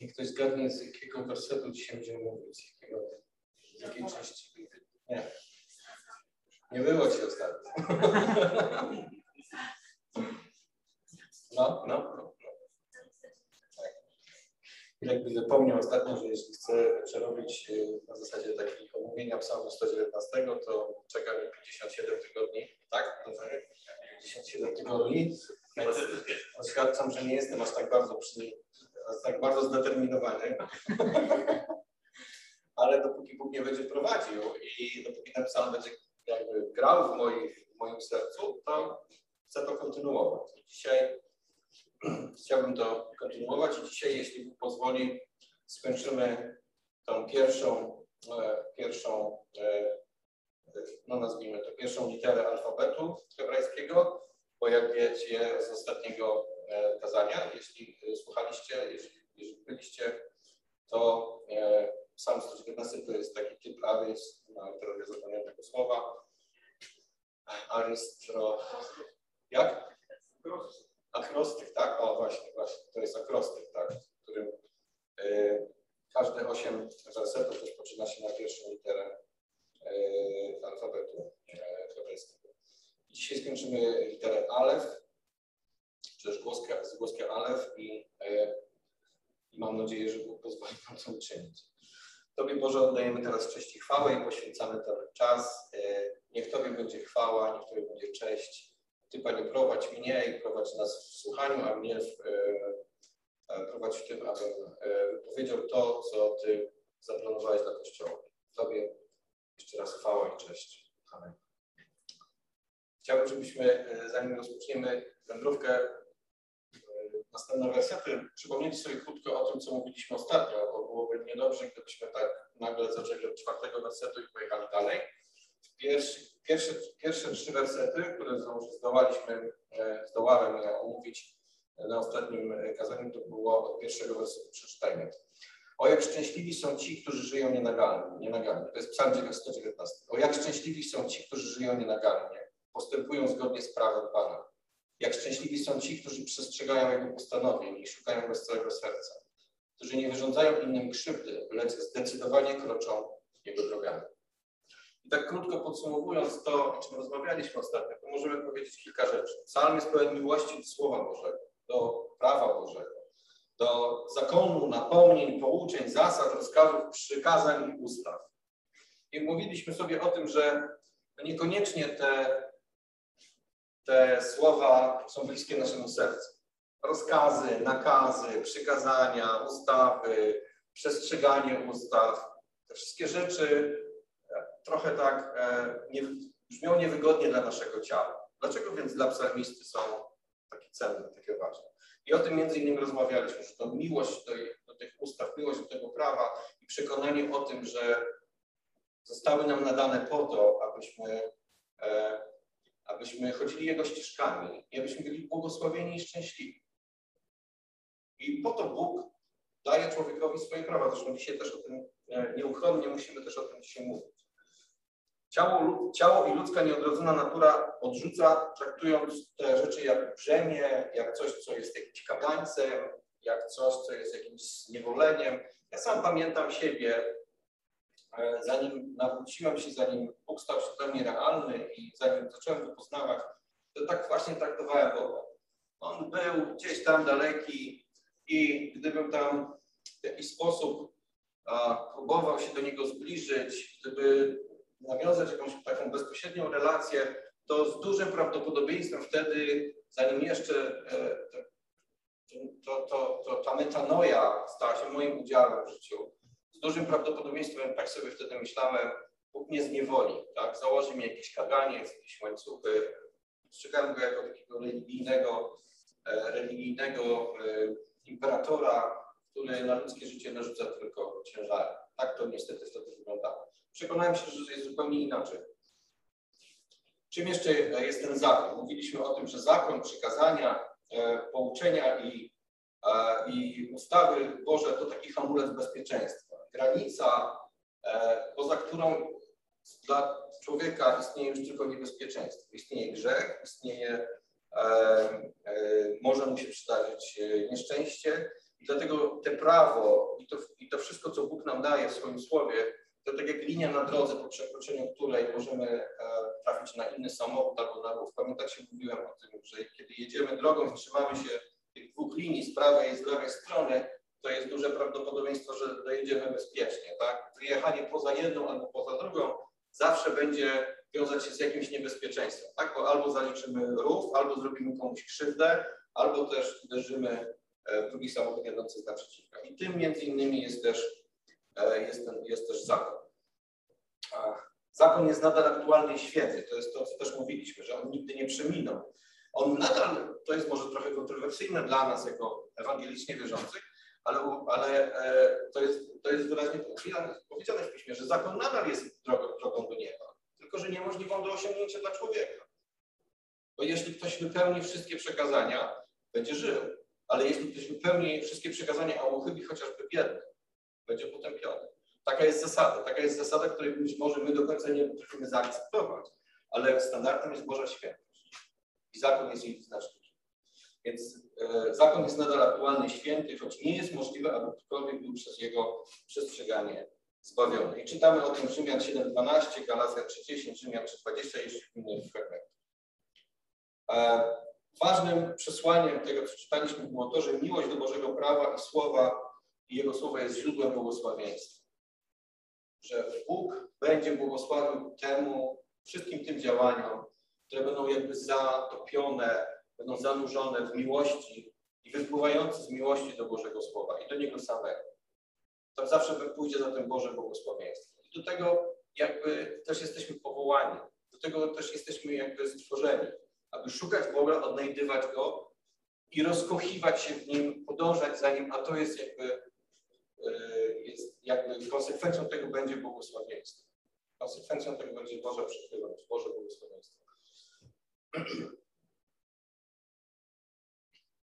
Niech ktoś zgadnie, z jakiego wersetu dzisiaj będziemy mówić, z, jakiego, z jakiej części. Nie. Nie było ci ostatnio. No, no, no. Tak. Jakby zapomniał ostatnio, że jeśli chcę przerobić y, na zasadzie takich omówienia psalmu 119, to czeka mi 57 tygodni, tak? 57 tygodni. Więc oświadczam, że nie jestem aż tak bardzo przy, aż tak bardzo zdeterminowany. Ale dopóki Bóg nie będzie prowadził i dopóki psalm będzie jakby grał w, moim w moim sercu, to chcę to kontynuować. I dzisiaj chciałbym to kontynuować i dzisiaj, jeśli Bóg pozwoli, skończymy tą pierwszą, e, pierwszą e, no nazwijmy to, pierwszą literę alfabetu hebrajskiego, bo jak wiecie z ostatniego kazania, jeśli słuchaliście, jeśli, jeśli byliście, to sam 119 to jest taki typ arys, no teraz ja zapomniałem tego słowa, arystro, jak? Akrostyk, tak? O, właśnie, właśnie. To jest akrostyk, tak? W którym y, każde osiem wersetów rozpoczyna się na pierwszą literę alfabetu hebrajskiego. Dzisiaj skończymy literę Alef, głoskę Alef i, y, i mam nadzieję, że Bóg pozwoli nam to uczynić. Tobie Boże oddajemy teraz cześć i chwałę i poświęcamy ten czas. Y, niech Tobie będzie chwała, niech Tobie będzie cześć ty, Panie, prowadź mnie i prowadź nas w słuchaniu, a mnie w, e, e, prowadź w tym, abym e, wypowiedział to, co Ty zaplanowałeś dla Kościoła. Tobie jeszcze raz chwała i cześć. Amen. Chciałbym, żebyśmy, zanim rozpoczniemy wędrówkę, następne wersety, przypomnieć sobie krótko o tym, co mówiliśmy ostatnio, bo byłoby niedobrze, gdybyśmy tak nagle zaczęli od czwartego wersetu i pojechali dalej. Pierwszy, pierwsze, pierwsze trzy wersety, które zdołaliśmy, e, zdołałem omówić na ostatnim kazaniu, to było od pierwszego wersetu przeczytajmy. O jak szczęśliwi są ci, którzy żyją nienagannie. nienagannie. To jest psalm 119. O jak szczęśliwi są ci, którzy żyją nienagannie, postępują zgodnie z prawem Pana. Jak szczęśliwi są ci, którzy przestrzegają Jego postanowień i szukają Go z całego serca, którzy nie wyrządzają innym krzywdy, lecz zdecydowanie kroczą Jego drogami. I tak krótko podsumowując to, o czym rozmawialiśmy ostatnio, to możemy powiedzieć kilka rzeczy. Psalm jest pełen miłości do Słowa Bożego, do prawa Bożego, do zakonu, napomnień, pouczeń, zasad, rozkazów, przykazań i ustaw. I mówiliśmy sobie o tym, że niekoniecznie te, te słowa są bliskie naszemu sercu. Rozkazy, nakazy, przykazania, ustawy, przestrzeganie ustaw, te wszystkie rzeczy trochę tak e, nie, brzmią niewygodnie dla naszego ciała. Dlaczego więc dla psalmisty są takie cenne, takie ważne? I o tym między innymi rozmawialiśmy, że to miłość do, do tych ustaw, miłość do tego prawa i przekonanie o tym, że zostały nam nadane po to, abyśmy, e, abyśmy chodzili Jego ścieżkami i abyśmy byli błogosławieni i szczęśliwi. I po to Bóg daje człowiekowi swoje prawa. Zresztą dzisiaj też o tym e, nieuchronnie musimy też o tym dzisiaj mówić. Ciało, ciało i ludzka nieodrodzona natura odrzuca, traktując te rzeczy jak brzemię, jak coś, co jest jakimś kagańcem, jak coś, co jest jakimś zniewoleniem. Ja sam pamiętam siebie, e, zanim nawróciłem się, zanim Bóg stał się dla mnie realny i zanim zacząłem go poznawać, to tak właśnie traktowałem Boga. On był gdzieś tam daleki i gdybym tam w jakiś sposób a, próbował się do Niego zbliżyć, gdyby nawiązać jakąś taką bezpośrednią relację, to z dużym prawdopodobieństwem wtedy, zanim jeszcze e, to, to, to, ta metanoja stała się moim udziałem w życiu, z dużym prawdopodobieństwem, tak sobie wtedy myślałem, Bóg mnie zniewoli, tak? Założy mi jakieś kaganiec, jakieś łańcuchy. Postrzegałem go jako takiego religijnego, e, religijnego e, imperatora, który na ludzkie życie narzuca tylko ciężary. Tak to niestety wtedy wyglądało przekonałem się, że jest zupełnie inaczej. Czym jeszcze jest ten zakon? Mówiliśmy o tym, że zakon, przykazania, e, pouczenia i, e, i ustawy Boże to taki hamulec bezpieczeństwa. Granica, e, poza którą dla człowieka istnieje już tylko niebezpieczeństwo. Istnieje grzech, istnieje, może mu się przydarzyć nieszczęście I dlatego te prawo i to, i to wszystko, co Bóg nam daje w swoim słowie, to tak jak linia na drodze, po przekroczeniu której możemy e, trafić na inny samochód albo na rów. Pamiętacie, mówiłem o tym, że kiedy jedziemy drogą i trzymamy się tych dwóch linii z prawej i z lewej strony, to jest duże prawdopodobieństwo, że dojedziemy bezpiecznie. Tak? Wyjechanie poza jedną albo poza drugą zawsze będzie wiązać się z jakimś niebezpieczeństwem. Tak? Bo albo zaliczymy rów, albo zrobimy komuś krzywdę, albo też uderzymy e, w drugi samochód jadący z naprzeciwka. I tym między innymi jest też, e, jest, ten, jest też zakon. Zakon jest nadal aktualny i świetny. To jest to, co też mówiliśmy, że on nigdy nie przeminął. On nadal, to jest może trochę kontrowersyjne dla nas jako ewangelicznie wierzących, ale, ale e, to, jest, to jest wyraźnie powiedziane w piśmie, że zakon nadal jest drogą, drogą do nieba, tylko że niemożliwą do osiągnięcia dla człowieka. Bo jeśli ktoś wypełni wszystkie przekazania, będzie żył. Ale jeśli ktoś wypełni wszystkie przekazania, a uchybi chociażby biedny, będzie potępiony. Taka jest zasada. Taka jest zasada, której być może my do końca nie potrafimy zaakceptować, ale standardem jest Boża świętość. I zakon jest jej wyznacznikiem. Więc e, zakon jest nadal aktualny święty, choć nie jest możliwe, aby ktokolwiek był przez jego przestrzeganie zbawiony. I czytamy o tym Rzymian 7:12, Galacja 3:10, Rzymian 3:20 i innych fragmentach. E, ważnym przesłaniem tego, co czytaliśmy, było to, że miłość do Bożego prawa i słowa i Jego słowa jest źródłem błogosławieństwa. Że Bóg będzie błogosławił temu, wszystkim tym działaniom, które będą jakby zatopione, będą zanurzone w miłości i wypływające z miłości do Bożego Słowa i do Niego samego. Tam zawsze pójdzie za tym Boże błogosławieństwo. I do tego jakby też jesteśmy powołani. Do tego też jesteśmy jakby stworzeni aby szukać Boga, odnajdywać Go i rozkochiwać się w Nim, podążać za Nim, a to jest jakby, e, jest jakby konsekwencją tego będzie błogosławieństwo. Konsekwencją tego będzie Boża przychylność, Boże błogosławieństwo.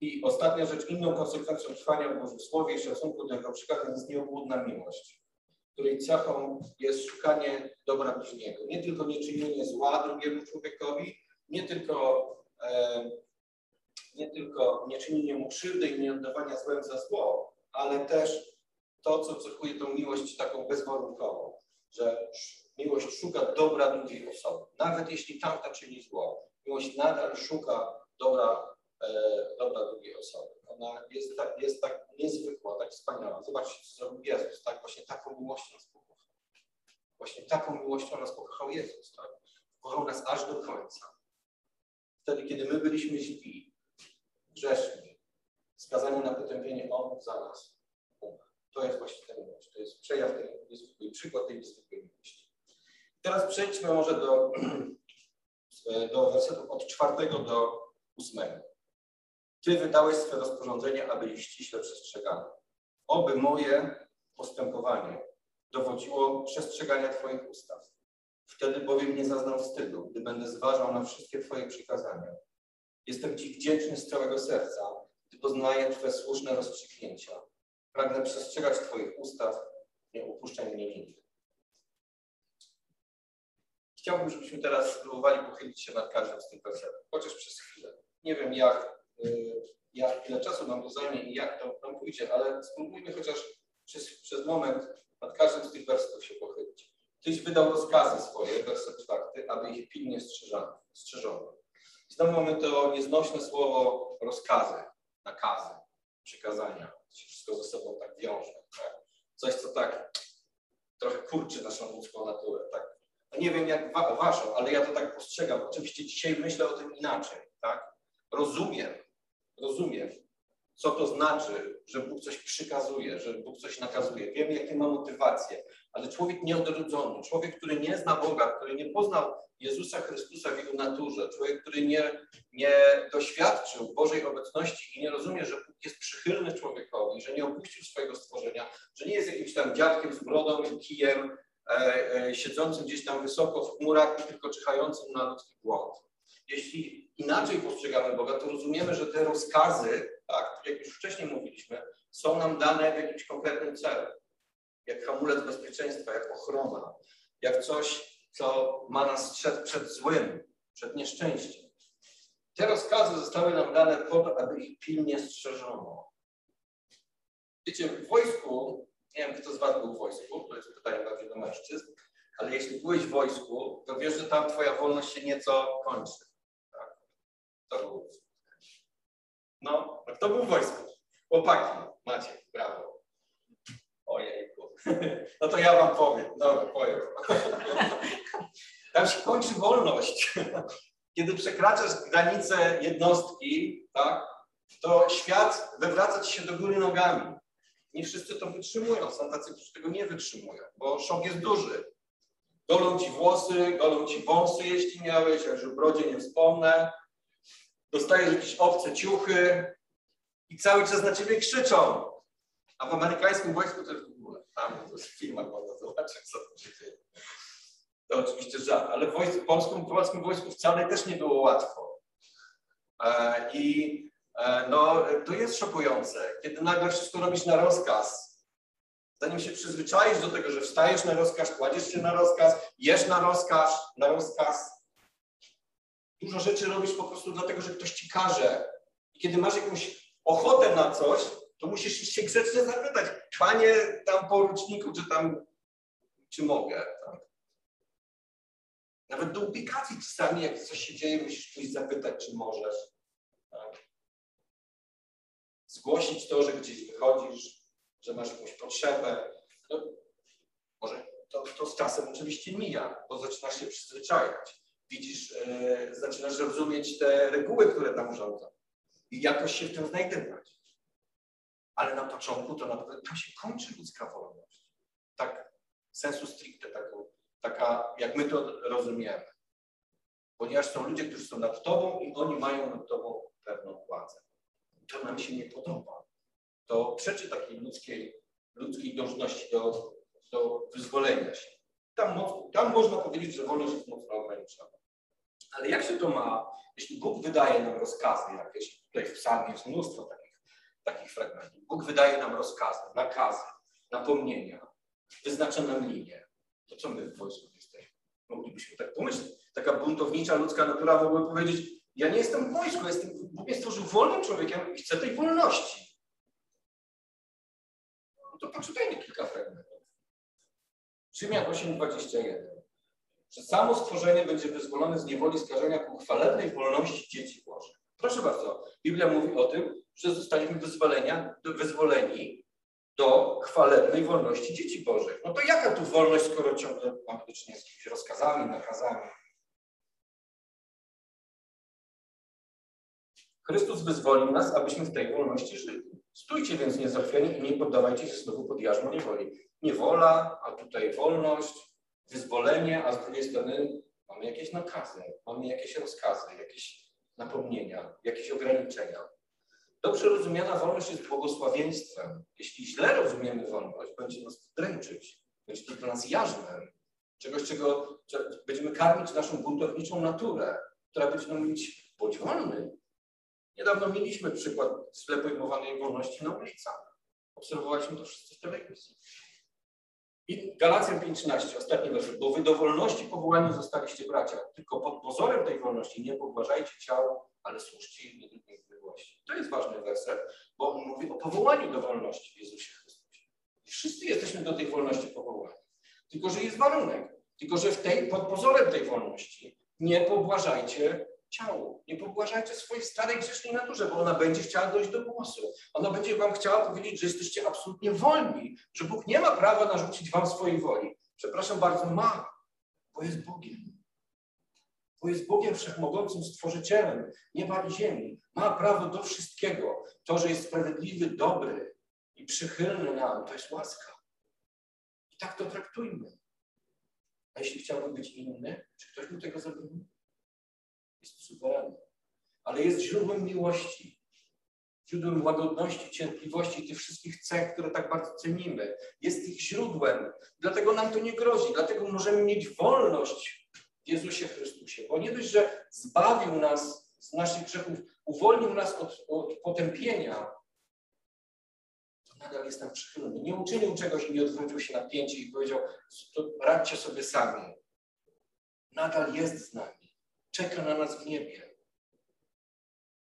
I ostatnia rzecz, inną konsekwencją trwania w Bożym Słowie i szacunku do Jego przykazów jest nieobłudna miłość, której cechą jest szukanie dobra bliźniego. Nie tylko nieczynienie zła drugiemu człowiekowi, nie tylko, e, nie tylko nie czynienie mu krzywdy i nie oddawania złem za zło, ale też to, co cechuje tą miłość taką bezwarunkową, że miłość szuka dobra drugiej osoby. Nawet jeśli tamta czyni zło, miłość nadal szuka dobra, dobra drugiej osoby. Ona jest tak, jest tak niezwykła, tak wspaniała. Zobaczcie, co zrobił Jezus. Tak? Właśnie taką miłością nas pokochał. Właśnie taką miłością nas pokochał Jezus. Tak? Pokochał nas aż do końca wtedy, kiedy my byliśmy źli, grzeszni, skazani na potępienie, On za nas. To jest właśnie ten miłość. To jest przejaw tej niezwykłej, przykład tej niezwykłej miłości. Teraz przejdźmy może do, do wersetów od czwartego do ósmego. Ty wydałeś swe rozporządzenie, aby ich ściśle przestrzegano. Oby moje postępowanie dowodziło przestrzegania Twoich ustaw Wtedy bowiem nie zaznam wstydu, gdy będę zważał na wszystkie Twoje przykazania. Jestem Ci wdzięczny z całego serca, gdy poznaję Twoje słuszne rozstrzygnięcia. Pragnę przestrzegać Twoich ustaw, nie upuszczaj mnie nigdy. Chciałbym, żebyśmy teraz spróbowali pochylić się nad każdym z tych wersetów, chociaż przez chwilę. Nie wiem, jak, jak ile czasu nam to zajmie i jak to nam pójdzie, ale spróbujmy chociaż przez, przez moment nad każdym z tych wersetów się pochylić. Tyś wydał rozkazy swoje, werset czwarty, aby ich pilnie strzeżono. I znowu mamy to nieznośne słowo rozkazy, nakazy, przykazania. To się wszystko ze sobą tak wiąże. Tak? Coś, co tak trochę kurczy naszą ludzką naturę. Tak? No nie wiem jak wa waszą, ale ja to tak postrzegam. Oczywiście dzisiaj myślę o tym inaczej. Tak? Rozumiem, rozumiem, co to znaczy, że Bóg coś przykazuje, że Bóg coś nakazuje. Wiem, jakie ma motywacje, ale człowiek nieodrodzony, człowiek, który nie zna Boga, który nie poznał Jezusa Chrystusa w jego naturze, człowiek, który nie, nie doświadczył Bożej obecności i nie rozumie, że Bóg jest przychylny człowiekowi, że nie opuścił swojego stworzenia, że nie jest jakimś tam dziadkiem z brodą i kijem, e, e, siedzącym gdzieś tam wysoko w chmurach i tylko czyhającym na ludzki błąd. Jeśli inaczej postrzegamy Boga, to rozumiemy, że te rozkazy, tak, jak już wcześniej mówiliśmy, są nam dane w jakimś konkretnym celu jak hamulec bezpieczeństwa, jak ochrona, jak coś, co ma nas strzec przed złym, przed nieszczęściem. Te rozkazy zostały nam dane po to, aby ich pilnie strzeżono. Wiecie, w wojsku, nie wiem, kto z Was był w wojsku, to jest pytanie bardziej do mężczyzn, ale jeśli byłeś w wojsku, to wiesz, że tam Twoja wolność się nieco kończy. To był. No, kto był w wojsku? Chłopaki, macie, brawo. Ojejku. No to ja Wam powiem. Dobra, powiem. Tam się kończy wolność. Kiedy przekraczasz granice jednostki, tak, to świat wywraca ci się do góry nogami. Nie wszyscy to wytrzymują. Są tacy, którzy tego nie wytrzymują, bo szok jest duży. Golą ci włosy, golą ci wąsy, jeśli miałeś, a już brodzie nie wspomnę. Dostajesz jakieś obce ciuchy i cały czas na ciebie krzyczą. A w amerykańskim wojsku jest w ogóle. Tam to jest filmach można zobaczyć, co to się dzieje. To oczywiście żart, ale w, polskim, polskim wojsku wcale też nie było łatwo. E, I e, no, to jest szokujące, kiedy nagle wszystko robisz na rozkaz. Zanim się przyzwyczaisz do tego, że wstajesz na rozkaz, kładziesz się na rozkaz, jesz na rozkaz, na rozkaz. Dużo rzeczy robisz po prostu dlatego, że ktoś ci każe. I kiedy masz jakąś ochotę na coś, to musisz się grzecznie zapytać, panie tam poruczniku, czy tam, czy mogę. Tak? Nawet do ubikacji czasami, jak coś się dzieje, musisz coś zapytać, czy możesz. Tak? Zgłosić to, że gdzieś wychodzisz, że masz jakąś potrzebę. No, może to, to z czasem oczywiście mija, bo zaczynasz się przyzwyczajać. Widzisz, yy, zaczynasz rozumieć te reguły, które tam rządzą i jakoś się w tym znajdywać. Ale na początku to naprawdę tam się kończy ludzka wolność. Tak, sensu stricte, taką, taka, jak my to rozumiemy. Ponieważ są ludzie, którzy są nad tobą i oni mają nad tobą pewną władzę. To nam się nie podoba. To przeczy takiej ludzkiej, ludzkiej dążności do, do wyzwolenia się. Tam, tam można powiedzieć, że wolność jest mocno ograniczona. Ale jak się to ma, jeśli Bóg wydaje nam rozkazy jakieś, tutaj w psalmie jest mnóstwo takich, takich fragmentów. Bóg wydaje nam rozkazy, nakazy, napomnienia, wyznacza nam linię. To co my w wojsku jesteśmy? Moglibyśmy tak pomyśleć. Taka buntownicza ludzka natura mogłaby powiedzieć, ja nie jestem w wojsku, jestem, Bóg mnie stworzył wolnym człowiekiem i chcę tej wolności. No to poczytajmy kilka fragmentów. Rzymian 8:21 że samo stworzenie będzie wyzwolone z niewoli skażenia ku chwalebnej wolności dzieci Bożych. Proszę bardzo, Biblia mówi o tym, że zostaliśmy wyzwolenia, wyzwoleni do chwalebnej wolności dzieci Bożych. No to jaka tu wolność, skoro ciągle mamy do czynienia z jakimiś rozkazami, nakazami? Chrystus wyzwolił nas, abyśmy w tej wolności żyli. Stójcie więc niezachwiani i nie poddawajcie się znowu pod jarzmo niewoli. Niewola, a tutaj wolność, wyzwolenie, a z drugiej strony mamy jakieś nakazy, mamy jakieś rozkazy, jakieś napomnienia, jakieś ograniczenia. Dobrze rozumiana wolność jest błogosławieństwem. Jeśli źle rozumiemy wolność, będzie nas dręczyć, będzie to dla nas jarzmem, czegoś, czego będziemy karmić naszą buntowniczą naturę, która będzie nam mówić, bądź wolny. Niedawno mieliśmy przykład źle pojmowanej wolności na ulicach. Obserwowaliśmy to wszyscy w telewizji. I Galacjan 5.13, ostatni werset. Bo wy do wolności powołani zostaliście bracia, tylko pod pozorem tej wolności nie pobłażajcie ciał, ale służcie im niepodległości. To jest ważny werset, bo on mówi o powołaniu do wolności w Jezusie Chrystusie. I wszyscy jesteśmy do tej wolności powołani. Tylko, że jest warunek. Tylko, że w tej, pod pozorem tej wolności nie pobłażajcie ciału. Nie pobłażajcie swojej starej grzesznej naturze, bo ona będzie chciała dojść do głosu. Ona będzie wam chciała powiedzieć, że jesteście absolutnie wolni, że Bóg nie ma prawa narzucić wam swojej woli. Przepraszam bardzo, ma, bo jest Bogiem. Bo jest Bogiem wszechmogącym stworzycielem nieba i ziemi. Ma prawo do wszystkiego. To, że jest sprawiedliwy, dobry i przychylny nam, to jest łaska. I tak to traktujmy. A jeśli chciałby być inny, czy ktoś mu tego zabroni? Jest suwerenny, ale jest źródłem miłości, źródłem łagodności, cierpliwości tych wszystkich cech, które tak bardzo cenimy. Jest ich źródłem, dlatego nam to nie grozi, dlatego możemy mieć wolność w Jezusie Chrystusie, bo nie dość, że zbawił nas z naszych grzechów, uwolnił nas od, od potępienia, to nadal jest nam przychylny. Nie uczynił czegoś i nie odwrócił się na pięcie i powiedział, radźcie sobie sami. Nadal jest z nami czeka na nas w niebie.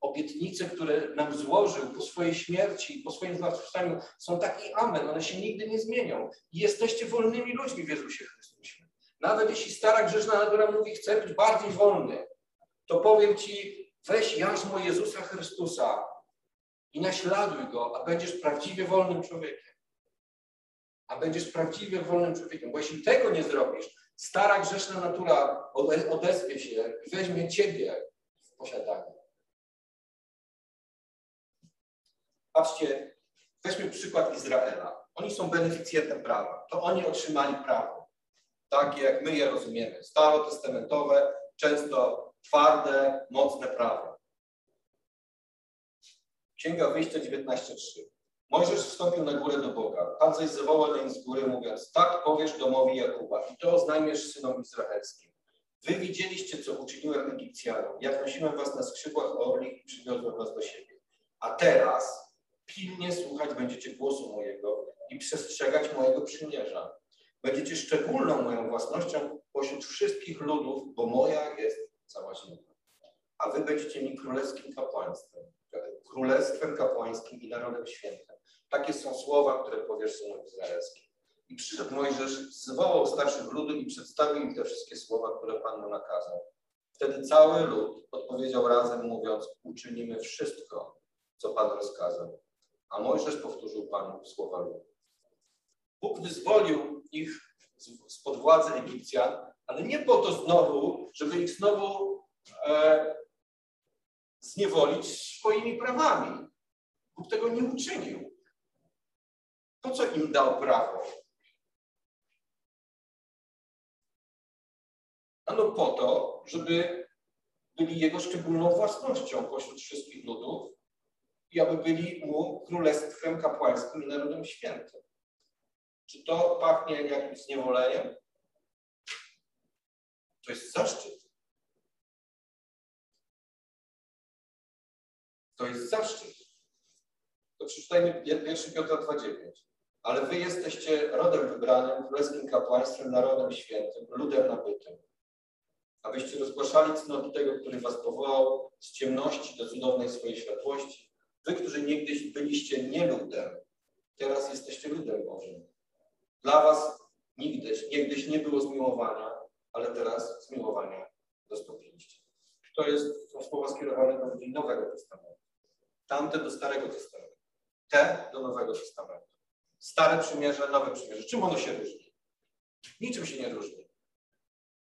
obietnice, które nam złożył po swojej śmierci, po swoim zmartwychwstaniu, są takie amen, one się nigdy nie zmienią. I jesteście wolnymi ludźmi w Jezusie Chrystusie. Nawet jeśli stara grzeszna natura mówi, chcę być bardziej wolny, to powiem Ci, weź jarzmo Jezusa Chrystusa i naśladuj Go, a będziesz prawdziwie wolnym człowiekiem. A będziesz prawdziwie wolnym człowiekiem. Bo jeśli tego nie zrobisz, stara grzeszna natura odezwie się i weźmie Ciebie w posiadanie. Patrzcie, weźmy przykład Izraela. Oni są beneficjentem prawa. To oni otrzymali prawo. Takie jak my je rozumiemy. Starotestamentowe, często twarde, mocne prawo. Księga Wyjścia 19.3. Mojżesz wstąpił na górę do Boga. Pan zaś zawołał nań z góry, mówiąc, tak powiesz domowi Jakuba i to oznajmiesz synom izraelskim. Wy widzieliście, co uczyniłem Egipcjanom, jak nosiłem was na skrzydłach orlich i przywiozłem was do siebie. A teraz pilnie słuchać będziecie głosu mojego i przestrzegać mojego przymierza. Będziecie szczególną moją własnością pośród wszystkich ludów, bo moja jest cała ziemia. A wy będziecie mi królewskim kapłaństwem, królestwem kapłańskim i narodem świętym. Takie są słowa, które powiesz synom izraelskim. I przyszedł Mojżesz, zwołał starszych ludu i przedstawił im te wszystkie słowa, które Pan mu nakazał. Wtedy cały lud odpowiedział razem, mówiąc: Uczynimy wszystko, co Pan rozkazał. A Mojżesz powtórzył Panu słowa ludu. Bóg wyzwolił ich spod władzy Egipcjan, ale nie po to znowu, żeby ich znowu e, zniewolić swoimi prawami. Bóg tego nie uczynił. Po co im dał prawo? Ano po to, żeby byli Jego szczególną własnością pośród wszystkich ludów i aby byli Mu królestwem kapłańskim i narodem świętym. Czy to pachnie jakimś zniewoleniem? To jest zaszczyt. To jest zaszczyt. To przeczytajmy 1 Piotra 2,9. Ale wy jesteście rodem wybranym, królewskim kapłaństwem, narodem świętym, ludem nabytym. Abyście rozgłaszali cnoty tego, który was powołał z ciemności do cudownej swojej światłości. Wy, którzy niegdyś byliście nie ludem, teraz jesteście ludem Bożym. Dla was nigdyś, niegdyś nie było zmiłowania, ale teraz zmiłowania dostąpiliście. To jest, słowa skierowane do ludzi Nowego Testamentu. Tamte do Starego Testamentu. Te do Nowego Testamentu. Stare przymierze, nowe przymierze. Czym ono się różni? Niczym się nie różni.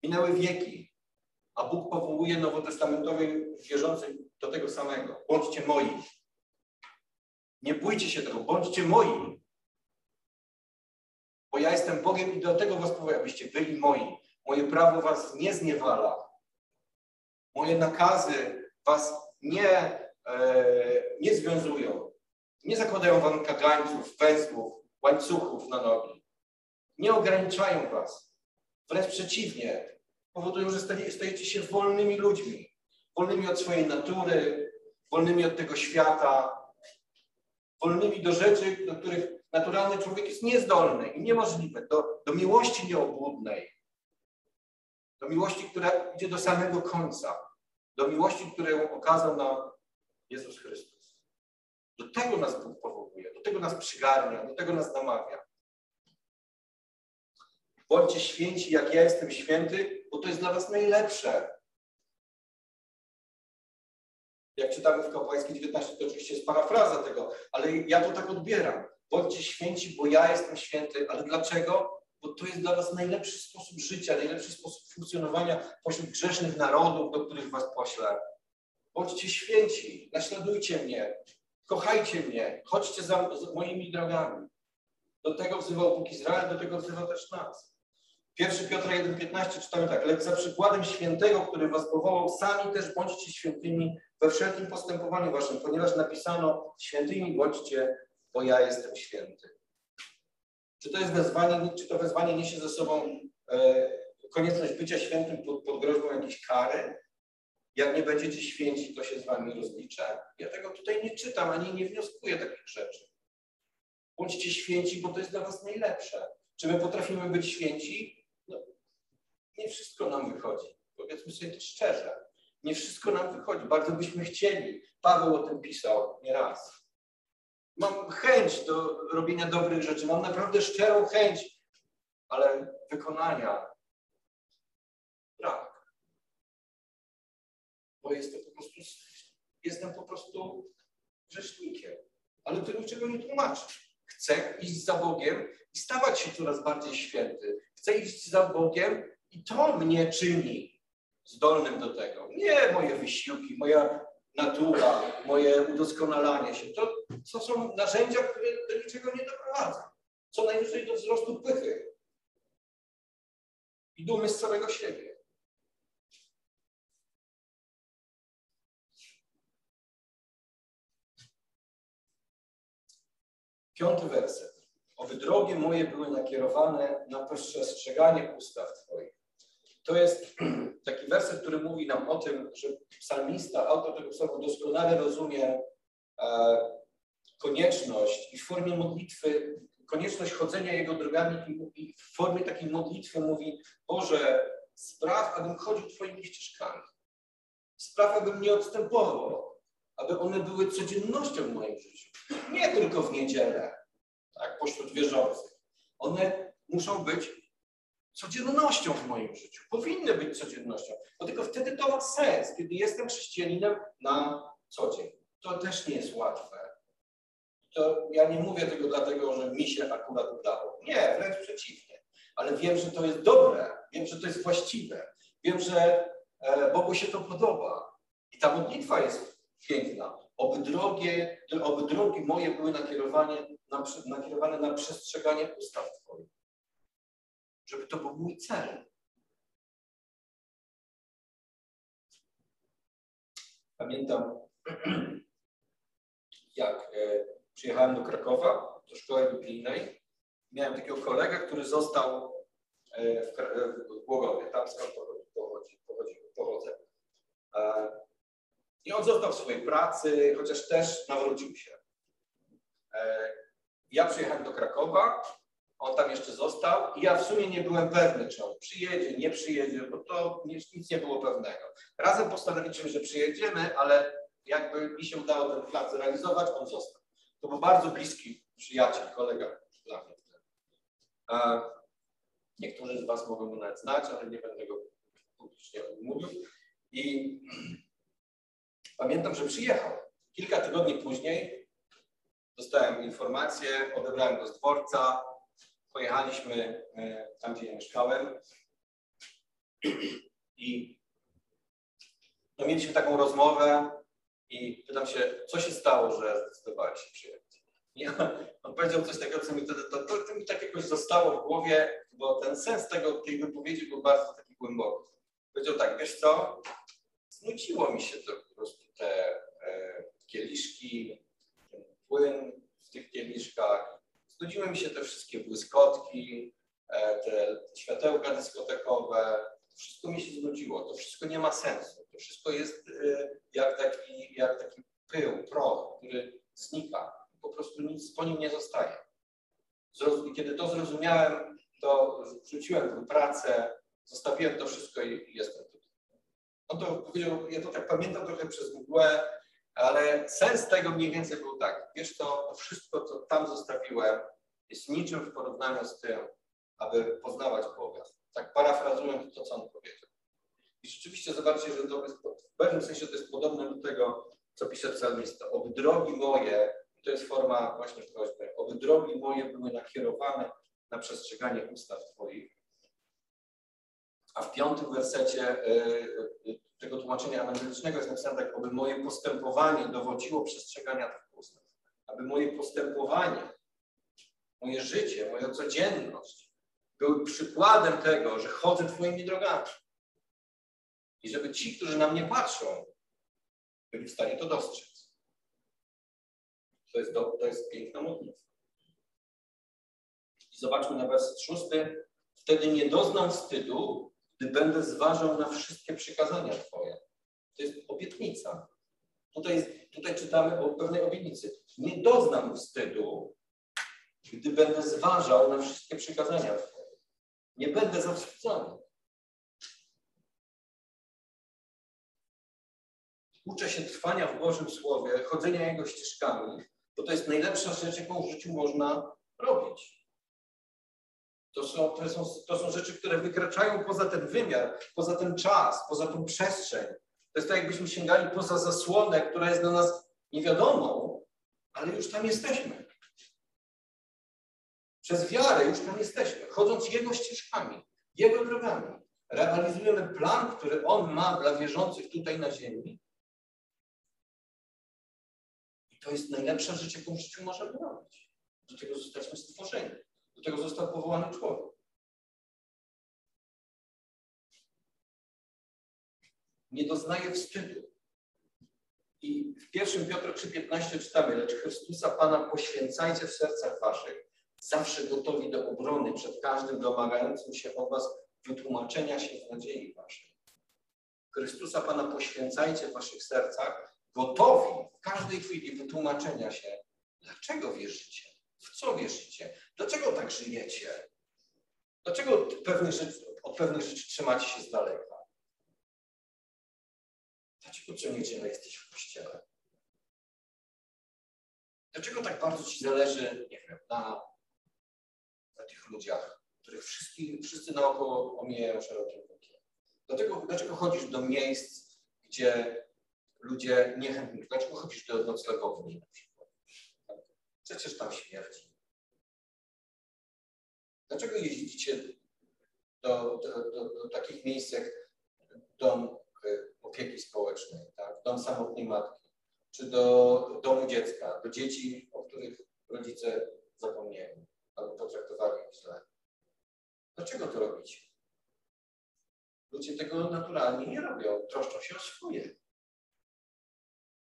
Minęły wieki, a Bóg powołuje nowotestamentowych wierzących do tego samego. Bądźcie moi. Nie bójcie się tego, bądźcie moi. Bo ja jestem Bogiem i do tego was powołuję, abyście byli moi. Moje prawo was nie zniewala. Moje nakazy was nie, nie związują. Nie zakładają wam kagańców, węzłów, łańcuchów na nogi. Nie ograniczają was. Wręcz przeciwnie, powodują, że stajecie się wolnymi ludźmi. Wolnymi od swojej natury, wolnymi od tego świata, wolnymi do rzeczy, do których naturalny człowiek jest niezdolny i niemożliwe. Do, do miłości nieobłudnej. Do miłości, która idzie do samego końca. Do miłości, którą okazał nam Jezus Chrystus. Do tego nas Bóg powołuje, do tego nas przygarnia, do tego nas namawia. Bądźcie święci, jak ja jestem święty, bo to jest dla was najlepsze. Jak czytamy w Kapłańskiej 19, to oczywiście jest parafraza tego, ale ja to tak odbieram. Bądźcie święci, bo ja jestem święty. Ale dlaczego? Bo to jest dla was najlepszy sposób życia, najlepszy sposób funkcjonowania pośród grzesznych narodów, do których was poślę. Bądźcie święci, naśladujcie mnie, kochajcie mnie, chodźcie za, moimi drogami. Do tego wzywał Bóg Izrael, do tego wzywa też nas. 1 Piotra 1,15 czytamy tak, lecz za przykładem świętego, który was powołał, sami też bądźcie świętymi we wszelkim postępowaniu waszym, ponieważ napisano, świętymi bądźcie, bo ja jestem święty. Czy to jest wezwanie, czy to wezwanie niesie ze sobą e, konieczność bycia świętym pod, pod groźbą jakiejś kary? Jak nie będziecie święci, to się z wami rozliczę. Ja tego tutaj nie czytam, ani nie wnioskuję takich rzeczy. Bądźcie święci, bo to jest dla was najlepsze. Czy my potrafimy być święci? No, nie wszystko nam wychodzi. Powiedzmy sobie to szczerze. Nie wszystko nam wychodzi. Bardzo byśmy chcieli. Paweł o tym pisał nieraz. Mam chęć do robienia dobrych rzeczy. Mam naprawdę szczerą chęć, ale wykonania Bo jestem po prostu, jestem po prostu grzesznikiem. Ale to niczego nie tłumaczy. Chcę iść za Bogiem i stawać się coraz bardziej święty. Chcę iść za Bogiem i to mnie czyni zdolnym do tego. Nie moje wysiłki, moja natura, moje udoskonalanie się. To, to są narzędzia, które do niczego nie doprowadzą. Co najwyżej do wzrostu pychy i dumy z całego siebie. Piąty werset. Oby drogi moje były nakierowane na przestrzeganie ustaw Twoich. To jest taki werset, który mówi nam o tym, że psalmista, autor tego psalmu doskonale rozumie e, konieczność i w formie modlitwy, konieczność chodzenia Jego drogami i w formie takiej modlitwy mówi Boże, spraw, abym chodził Twoimi ścieżkami. Spraw, abym nie odstępował, aby one były codziennością w moim życiu. Nie tylko w niedzielę, tak, pośród wierzących. One muszą być codziennością w moim życiu. Powinny być codziennością. Bo tylko wtedy to ma sens, kiedy jestem chrześcijaninem na co dzień. To też nie jest łatwe. To ja nie mówię tego dlatego, że mi się akurat udało. Nie, wręcz przeciwnie. Ale wiem, że to jest dobre. Wiem, że to jest właściwe. Wiem, że e, Bogu się to podoba. I ta modlitwa jest piękna. Oby, drogie, oby drogi moje były nakierowane na, nakierowane na przestrzeganie ustaw Twoich. Żeby to był mój cel. Pamiętam, jak e, przyjechałem do Krakowa, do szkoły biblijnej. Miałem takiego kolegę, który został e, w, w Głogowie, tam skąd pochodzi, pochodzi, pochodzę. E, I on został w swojej pracy, chociaż też nawrócił się. E, ja przyjechałem do Krakowa, on tam jeszcze został i ja w sumie nie byłem pewny, czy on przyjedzie, nie przyjedzie, bo to nic nie było pewnego. Razem postanowiliśmy, że przyjedziemy, ale jakby mi się udało ten plan zrealizować, on został. To był bardzo bliski przyjaciel, kolega dla mnie. Niektórzy z Was mogą go nawet znać, ale nie będę go publicznie mówił. I pamiętam, że przyjechał. Kilka tygodni później dostałem informację, odebrałem go z dworca, pojechaliśmy e, tam, gdzie ja mieszkałem i no, mieliśmy taką rozmowę i pytam się, co się stało, że zdecydowałeś się przyjechać. I on powiedział coś takiego, co mi wtedy, to, to, to mi tak jakoś zostało w głowie, bo ten sens tego, tej wypowiedzi był bardzo taki głęboki. Powiedział tak, wiesz co, znudziło mi się to te e, kieliszki, ten płyn w tych kieliszkach, znudziły mi się te wszystkie błyskotki, e, te światełka dyskotekowe, to wszystko mi się znudziło, to wszystko nie ma sensu, to wszystko jest e, jak taki, jak taki pył, proch, który znika, po prostu nic po nim nie zostaje. Kiedy to zrozumiałem, to wrzuciłem tę pracę, zostawiłem to wszystko i jestem. On to powiedział, ja to tak pamiętam trochę przez mgłę, ale sens tego mniej więcej był tak. Wiesz to wszystko, co tam zostawiłem, jest niczym w porównaniu z tym, aby poznawać Boga. Tak parafrazując to, co on powiedział. I rzeczywiście zobaczcie, że to jest, w pewnym sensie to jest podobne do tego, co pisze psalmista. Oby drogi moje, to jest forma właśnie prośby, oby drogi moje były nakierowane na przestrzeganie ustaw Twoich. A w piątym wersecie y, y, tego tłumaczenia ewangelicznego jest napisane tak, aby moje postępowanie dowodziło przestrzegania tych ustaw. Aby moje postępowanie, moje życie, moja codzienność były przykładem tego, że chodzę Twoimi drogami. I żeby ci, którzy na mnie patrzą, byli w stanie to dostrzec. To jest, do, to jest piękna modlitwa. I zobaczmy na werset szósty. Wtedy nie doznam wstydu, gdy będę zważał na wszystkie przykazania Twoje. To jest obietnica. Tutaj, tutaj czytamy o pewnej obietnicy. Nie doznam wstydu, gdy będę zważał na wszystkie przykazania Twoje. Nie będę zawstydzony. uczę się trwania w Bożym Słowie, chodzenia Jego ścieżkami, bo to jest najlepsza rzecz, jaką w życiu można robić. To są, to, są, to są rzeczy, które wykraczają poza ten wymiar, poza ten czas, poza tą przestrzeń. To jest tak, jakbyśmy sięgali poza zasłonę, która jest dla nas niewiadomą, ale już tam jesteśmy. Przez wiarę już tam jesteśmy, chodząc Jego ścieżkami, Jego drogami. Realizujemy plan, który On ma dla wierzących tutaj na ziemi. I to jest najlepsza rzecz, jaką w życiu możemy robić. Do tego zostaliśmy stworzeni. Do tego został powołany człowiek. Nie doznaje wstydu. I w 1 Piotra 3,15 czytamy, lecz Chrystusa Pana poświęcajcie w sercach waszych, zawsze gotowi do obrony przed każdym domagającym się od was wytłumaczenia się w nadziei waszej. Chrystusa Pana poświęcajcie w waszych sercach, gotowi w każdej chwili wytłumaczenia się, dlaczego wierzycie, w co wierzycie, dlaczego tak żyjecie, dlaczego pewnych rzeczy, od pewnych rzeczy trzymacie się z daleka. Dlaczego co niedzielę jesteś w kościele? Dlaczego tak bardzo ci zależy, nie wiem, na, na tych ludziach, których wszyscy, wszyscy naokoło omijają szerokim łukiem? Dlaczego, dlaczego chodzisz do miejsc, gdzie ludzie niechętni? Dlaczego chodzisz do noclegowni na przykład? Przecież tam śmierdzi. Dlaczego jeździcie do, do, do, do takich miejsc jak dom opieki społecznej, tak? dom samotnej matki, czy do domu dziecka, do dzieci, o których rodzice zapomnieli albo potraktowali źle. Dlaczego to robicie? Ludzie tego naturalnie nie robią. Troszczą się o swoje.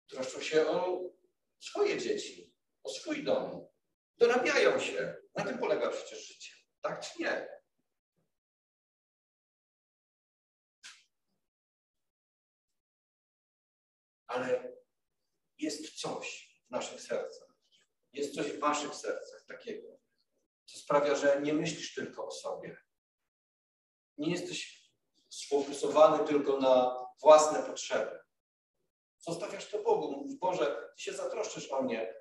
Troszczą się o swoje dzieci, o swój dom. Dorabiają się. Na tym polega przecież życie. Tak czy nie? ale jest coś w naszych sercach, jest coś w waszych sercach takiego, co sprawia, że nie myślisz tylko o sobie. Nie jesteś sfokusowany tylko na własne potrzeby. Zostawiasz to Bogu. Mówisz, Boże, Ty się zatroszczysz o mnie.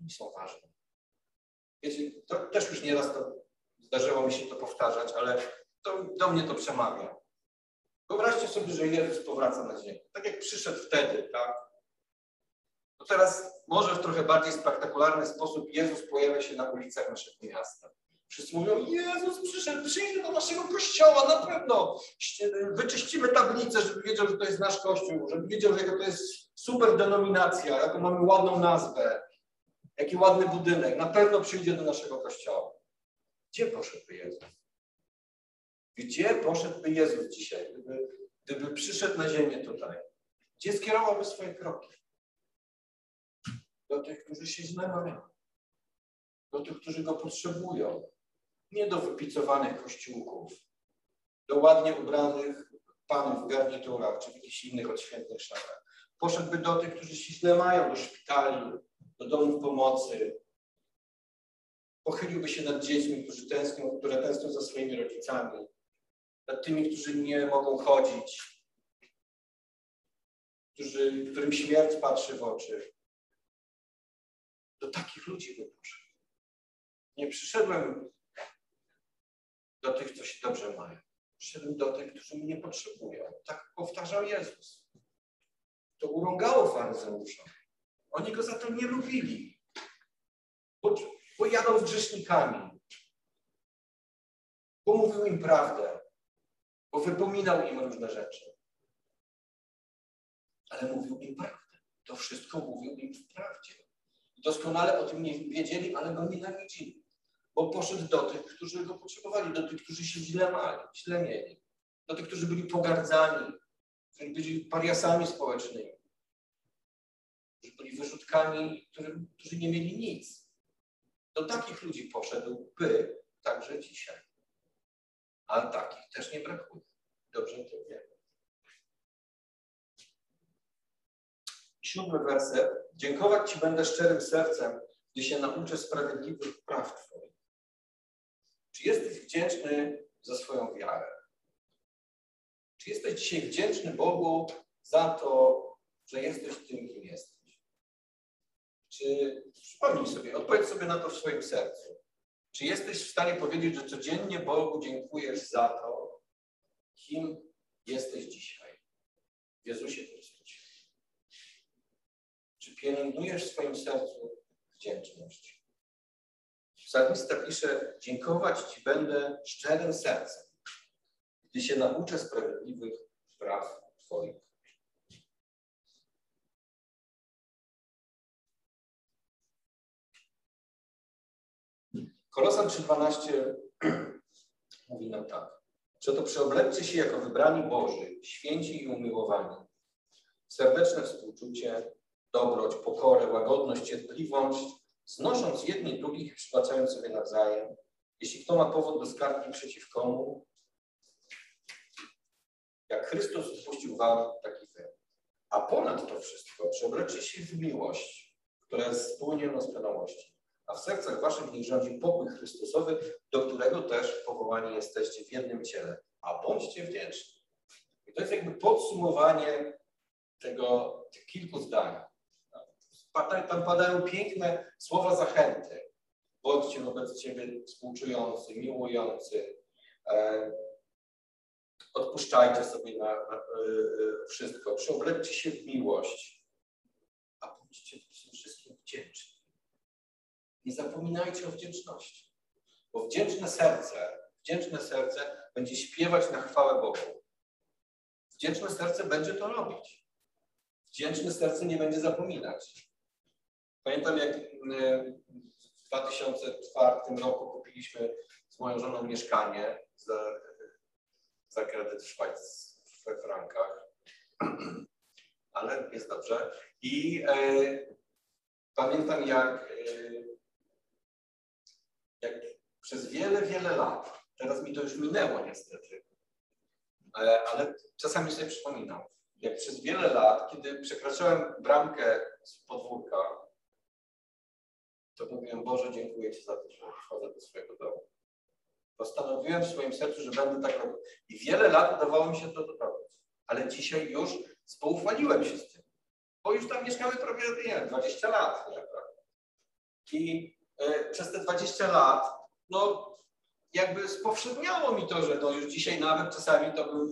Oni są ważne. Wiecie, to też już nieraz to zdarzyło mi się to powtarzać, ale to, do mnie to przemawia. Wyobraźcie sobie, że Jezus powraca na ziemię. Tak jak przyszedł wtedy, tak? To teraz może w trochę bardziej spektakularny sposób Jezus pojawia się na ulicach naszego miasta. Wszyscy mówią, Jezus przyszedł, przyjdzie do naszego kościoła, na pewno. Wyczyścimy tablicę, żeby wiedział, że to jest nasz kościół, żeby wiedział, że to jest super denominacja, jaką mamy ładną nazwę, jaki ładny budynek. Na pewno przyjdzie do naszego kościoła. Gdzie poszedł Jezus? Gdzie poszedłby Jezus dzisiaj, gdyby, gdyby przyszedł na ziemię tutaj? Gdzie skierowałby swoje kroki? Do tych, którzy się źle mają. Do tych, którzy go potrzebują. Nie do wypicowanych kościółków. Do ładnie ubranych panów w garniturach czy w jakichś innych odświętnych szatach. Poszedłby do tych, którzy się źle mają, do szpitali, do domów pomocy. Pochyliłby się nad dziećmi, którzy tęsknią, które tęsknią za swoimi rodzicami nad tymi, którzy nie mogą chodzić, którzy, którym śmierć patrzy w oczy. Do takich ludzi bym. Nie przyszedłem do tych, co się dobrze mają. Przyszedłem do tych, którzy mnie potrzebują. Tak powtarzał Jezus. To urągało faryzeuszom. Oni go za to nie lubili. Bo, bo jadą z grzesznikami. Bo mówił im prawdę bo wypominał im różne rzeczy. Ale mówił im prawdę. To wszystko mówił im w prawdzie. Doskonale o tym nie wiedzieli, ale go nienawidzili. Bo poszedł do tych, którzy go potrzebowali, do tych, którzy się źle mali, źle mieli. Do tych, którzy byli pogardzani, którzy byli pariasami społecznymi, którzy byli wyrzutkami, którzy, którzy nie mieli nic. Do takich ludzi poszedł, by także dzisiaj a takich też nie brakuje. Dobrze to wiemy. Siódmy werset. Dziękować Ci będę szczerym sercem, gdy się nauczę sprawiedliwych praw Twoich. Czy jesteś wdzięczny za swoją wiarę? Czy jesteś dzisiaj wdzięczny Bogu za to, że jesteś tym, kim jesteś? Czy przypomnij sobie, odpowiedz sobie na to w swoim sercu. Czy jesteś w stanie powiedzieć, że codziennie Bogu dziękujesz za to, kim jesteś dzisiaj w Jezusie Chrystusie? Czy pielęgnujesz w swoim sercu wdzięczność? Psalmista pisze, dziękować Ci będę szczerym sercem, gdy się nauczę sprawiedliwych praw Twoich. Kolosan 3,12 mówi nam tak. to przeobleczcie się jako wybrani Boży, święci i umiłowani. Serdeczne współczucie, dobroć, pokorę, łagodność, cierpliwość, znosząc jedni drugich i przybaczając sobie nawzajem. Jeśli kto ma powód do skargi przeciw komu, jak Chrystus odpuścił wam, taki wy. A ponad to wszystko przeobleczcie się w miłość, która jest wspólnie doskonałości. A w sercach waszych niech rządzi pokój Chrystusowy, do którego też powołani jesteście w jednym ciele. A bądźcie wdzięczni. I to jest jakby podsumowanie tego, tych kilku zdań. Tam padają piękne słowa zachęty. Bądźcie wobec Ciebie współczujący, miłujący. E, odpuszczajcie sobie na, na, na wszystko. Przeobleczcie się w miłość. A bądźcie przede wszystkim wdzięczni. Nie zapominajcie o wdzięczności. Bo wdzięczne serce, wdzięczne serce będzie śpiewać na chwałę Bogu. Wdzięczne serce będzie to robić. Wdzięczne serce nie będzie zapominać. Pamiętam, jak e, w 2004 roku kupiliśmy z moją żoną mieszkanie za, za kredyt w Szwajc, we frankach, ale jest dobrze. I e, pamiętam, jak, e, jak przez wiele, wiele lat, teraz mi to już minęło niestety, e, ale czasami sobie przypominam, jak przez wiele lat, kiedy przekraczałem bramkę z podwórka, to mówiłem, Boże, dziękuję Ci za to, że wchodzę do swojego domu. Postanowiłem w swoim sercu, że będę tak robił. I wiele lat udawało mi się to doprowadzić. Ale dzisiaj już spoufaliłem się z tym. Bo już tam mieszkamy prawie, nie wiem, 20 lat. Nie? I y, przez te 20 lat, no jakby spowszedniało mi to, że no już dzisiaj nawet czasami to bym,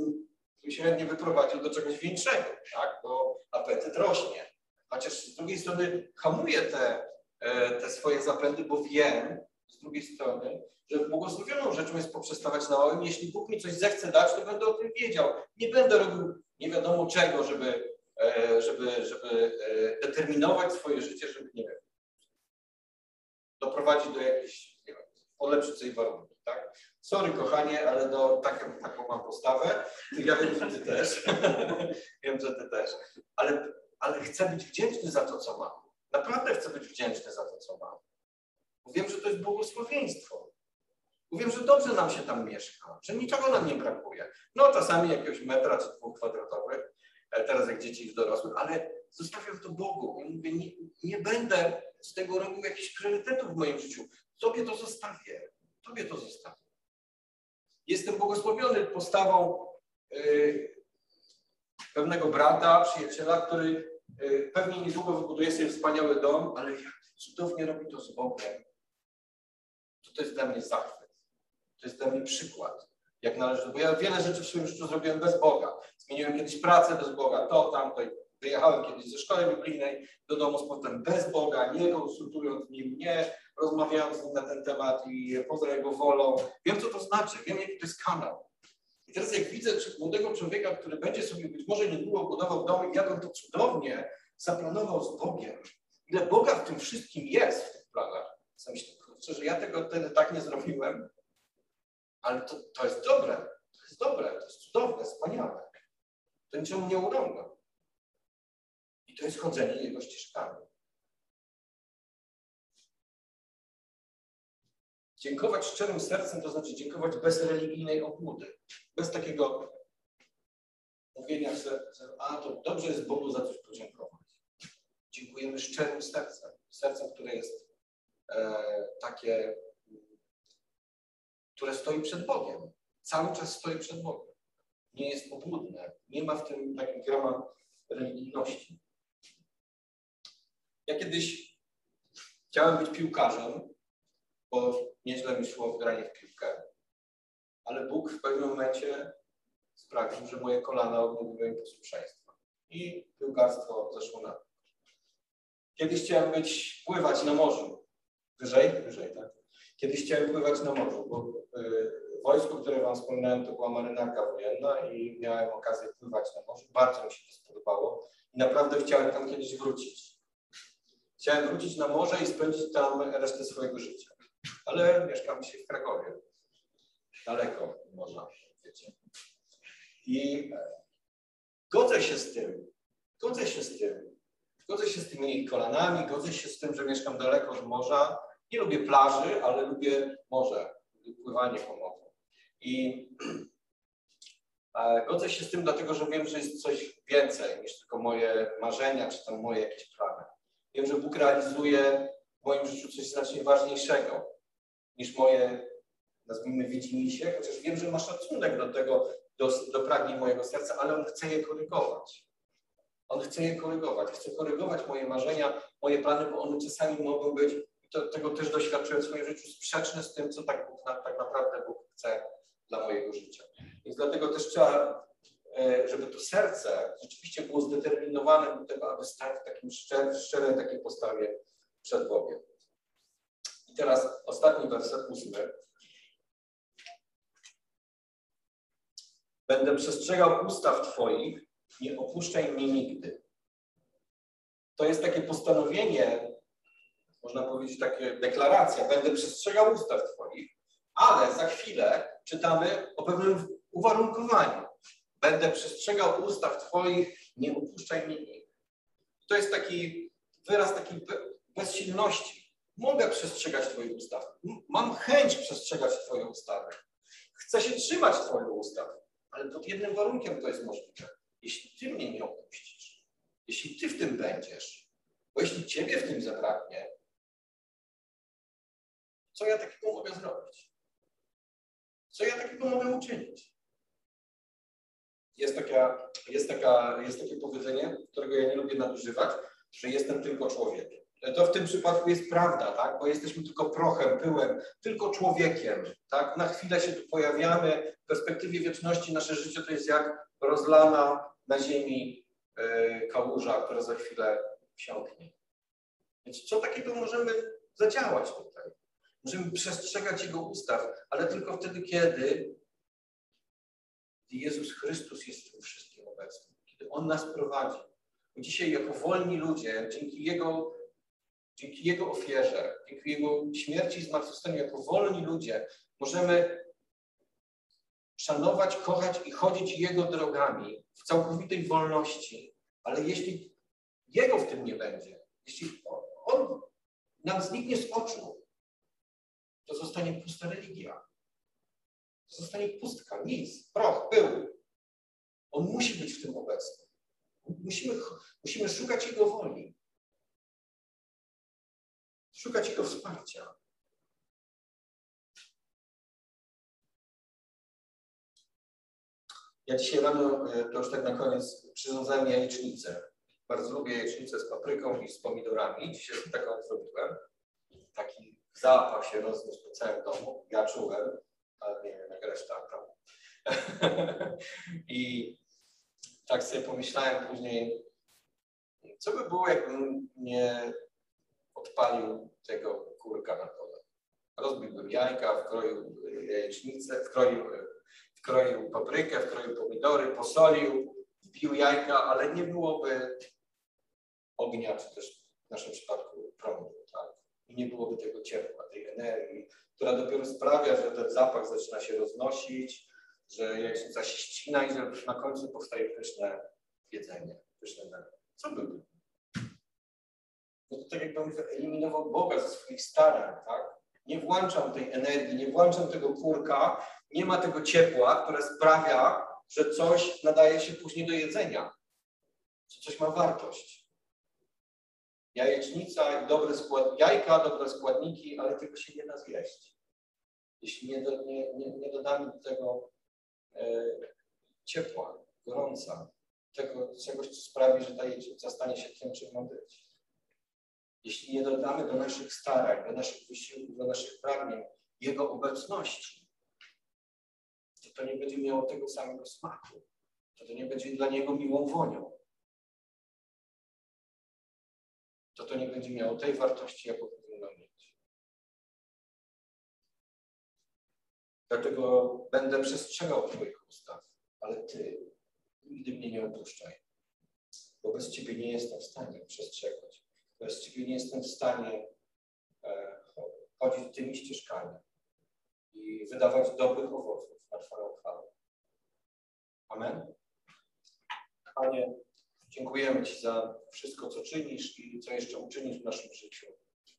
bym się chętnie wyprowadził do czegoś większego, tak? Bo apetyt rośnie. Chociaż z drugiej strony hamuje te E, te swoje zapędy, bo wiem z drugiej strony, że błogosławioną rzeczą jest poprzestawać na małym. Jeśli Bóg mi coś zechce dać, to będę o tym wiedział. Nie będę robił nie wiadomo czego, żeby, e, żeby, żeby e, determinować swoje życie, żeby, nie wiem, doprowadzić do jakiejś, nie wiem, sobie warunki, tak? Sorry, kochanie, ale do, taką, taką mam postawę. Ja wiem, że ty też. wiem, że ty też. Ale, ale chcę być wdzięczny za to, co mam. Naprawdę chcę być wdzięczny za to, co mam. Wiem, że to jest błogosławieństwo. Wiem, że dobrze nam się tam mieszka, że niczego nam nie brakuje. No czasami jakiegoś metra czy dwóch kwadratowych, e, teraz jak dzieci już dorosłych, ale zostawiam to Bogu. I mówię, nie, nie będę z tego robił jakichś priorytetów w moim życiu. Tobie to zostawię. Tobie to zostawię. Jestem błogosławiony postawą yy, pewnego brata, przyjaciela, który Y, pewnie niedługo wybuduje sobie wspaniały dom, ale jak cudownie robi to z Bogiem, to to jest dla mnie zachwyt. To jest dla mnie przykład, jak należy. Bo ja wiele rzeczy w swoim życiu zrobiłem bez Boga. Zmieniłem kiedyś pracę bez Boga, to, tamto. Wyjechałem kiedyś ze szkoły biblijnej do domu z powrotem bez Boga, nie konsultując nim, nie rozmawiając na ten temat i poza jego wolą. Wiem, co to znaczy, wiem, jaki to jest kanał. I teraz jak widzę młodego człowieka, który będzie sobie być może niedługo budował dom i jak on to cudownie zaplanował z Bogiem, ile Boga w tym wszystkim jest w tych planach, co myślę, kurczę, że ja tego wtedy tak nie zrobiłem, ale to, to jest dobre, to jest dobre, to jest cudowne, wspaniałe. To niczemu nie urąga. To jest chodzenie Jego ścieżkami. Dziękować szczerym sercem to znaczy dziękować bez religijnej obłudy, bez takiego mówienia, że, a to dobrze jest Bogu za coś podziękować. Dziękujemy szczerym sercem, sercem, które jest e, takie, które stoi przed Bogiem. Cały czas stoi przed Bogiem. Nie jest obłudne, nie ma w tym takiej grama religijności. Ja kiedyś chciałem być piłkarzem, bo nieźle mi szło w granie w piłkę, ale Bóg w pewnym momencie sprawił, że moje kolana odmówiły mi posłuszeństwa i piłkarstwo zeszło na Kiedyś chciałem być, pływać na morzu. Wyżej? Wyżej, tak. Kiedyś chciałem pływać na morzu, bo y, wojsko, które Wam wspominałem, to była marynarka wojenna i miałem okazję pływać na morzu. Bardzo mi się to spodobało i naprawdę chciałem tam kiedyś wrócić. Chciałem wrócić na morze i spędzić tam resztę swojego życia. Ale mieszkam dzisiaj w Krakowie. Daleko morza, wiecie. I godzę się z tym. Godzę się z tym. Godzę się z tymi kolanami, godzę się z tym, że mieszkam daleko od morza. Nie lubię plaży, ale lubię morze, lubię pływanie po morzu. I godzę się z tym, dlatego że wiem, że jest coś więcej niż tylko moje marzenia, czy tam moje jakieś plany. Wiem, że Bóg realizuje w moim życiu coś znacznie ważniejszego niż moje, nazwijmy, widzimisię, chociaż wiem, że ma szacunek do tego, do, do pragnień mojego serca, ale On chce je korygować. On chce je korygować, chce korygować moje marzenia, moje plany, bo one czasami mogą być, to, tego też doświadczyłem w swoim życiu, sprzeczne z tym, co tak, tak naprawdę Bóg chce dla mojego życia. Więc dlatego też trzeba, żeby to serce rzeczywiście było zdeterminowane do tego, aby stać w takim szczer, szczerej takiej postawie przed Bogiem. I teraz ostatni werset, ósmy. Będę przestrzegał ustaw Twoich, nie opuszczaj mnie nigdy. To jest takie postanowienie, można powiedzieć takie deklaracja, będę przestrzegał ustaw Twoich, ale za chwilę czytamy o pewnym uwarunkowaniu. Będę przestrzegał ustaw Twoich, nie opuszczaj mnie nigdy. To jest taki wyraz takiej bezsilności. Mogę przestrzegać Twoich ustaw. Mam chęć przestrzegać Twoje ustawy. Chcę się trzymać Twoich ustaw, ale pod jednym warunkiem to jest możliwe jeśli Ty mnie nie opuścisz, jeśli Ty w tym będziesz, bo jeśli Ciebie w tym zabraknie, co ja takiego mogę zrobić? Co ja takiego mogę uczynić? Jest, taka, jest, taka, jest takie powiedzenie, którego ja nie lubię nadużywać, że jestem tylko człowiekiem. To w tym przypadku jest prawda, tak? bo jesteśmy tylko prochem, pyłem, tylko człowiekiem. Tak? Na chwilę się tu pojawiamy. W perspektywie wieczności nasze życie to jest jak rozlana na ziemi e, kałuża, która za chwilę wsiąknie. Więc co takiego możemy zadziałać tutaj? Możemy przestrzegać Jego ustaw, ale tylko wtedy, kiedy Jezus Chrystus jest w tym wszystkim obecny, kiedy On nas prowadzi. Bo dzisiaj jako wolni ludzie, dzięki Jego, dzięki Jego ofierze, dzięki Jego śmierci i zmartwychwstaniu, jako wolni ludzie możemy szanować, kochać i chodzić Jego drogami w całkowitej wolności, ale jeśli Jego w tym nie będzie, jeśli On nam zniknie z oczu, to zostanie pusta religia. Zostanie pustka, nic, proch, pył. On musi być w tym obecny. Musimy, musimy szukać Jego woli. Szukać Jego wsparcia. Ja dzisiaj rano, e, to już tak na koniec, przyrządzałem jajecznicę. Bardzo lubię jajecznicę z papryką i z pomidorami. Dzisiaj taką zrobiłem. Taki zapach się rozniósł po całym domu. Ja czułem, ale nie jak reszta tam. I tak sobie pomyślałem później, co by było, jakbym nie odpalił tego kurka na dole. Rozbiłbym jajka, wkroił jajecznicę, wkroił wkroił paprykę, wkroił pomidory, posolił, wbił jajka, ale nie byłoby ognia, czy też w naszym przypadku prądu, tak? I nie byłoby tego ciepła, tej energii, która dopiero sprawia, że ten zapach zaczyna się roznosić, że jajecznica się ścina i że na końcu powstaje pyszne jedzenie, pyszne danie. Co by było? No to tak jakbym wyeliminował Boga ze swoich starań, tak? Nie włączam tej energii, nie włączam tego kurka, nie ma tego ciepła, które sprawia, że coś nadaje się później do jedzenia, że coś ma wartość. Jajecznica i dobre skład... jajka, dobre składniki, ale tego się nie da zjeść. Jeśli nie, do, nie, nie, nie dodamy do tego e, ciepła, gorąca, tego czegoś, co sprawi, że ta jajecznica stanie się tym, czym ma być. jeśli nie dodamy do naszych starań, do naszych wysiłków, do naszych pragnień Jego obecności, to to nie będzie miało tego samego smaku. To to nie będzie dla Niego miłą wonią. To to nie będzie miało tej wartości, jaką powinno mieć. Dlatego będę przestrzegał Twoich ustaw, ale Ty nigdy mnie nie opuszczaj. Bo bez Ciebie nie jestem w stanie przestrzegać. Bez Ciebie nie jestem w stanie e, chodzić tymi ścieżkami i wydawać dobrych owoców na Twoją chwałę. Amen. Panie, dziękujemy Ci za wszystko, co czynisz i co jeszcze uczynisz w naszym życiu.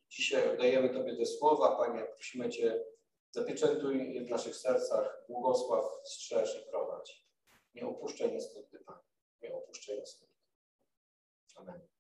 Dzisiaj oddajemy Tobie te słowa, Panie, prosimy Cię, zapieczętuj je w naszych sercach, błogosław, strzeż i prowadź. Nie opuszczaj nas Panie. Nie opuszczaj nas nigdy. Amen.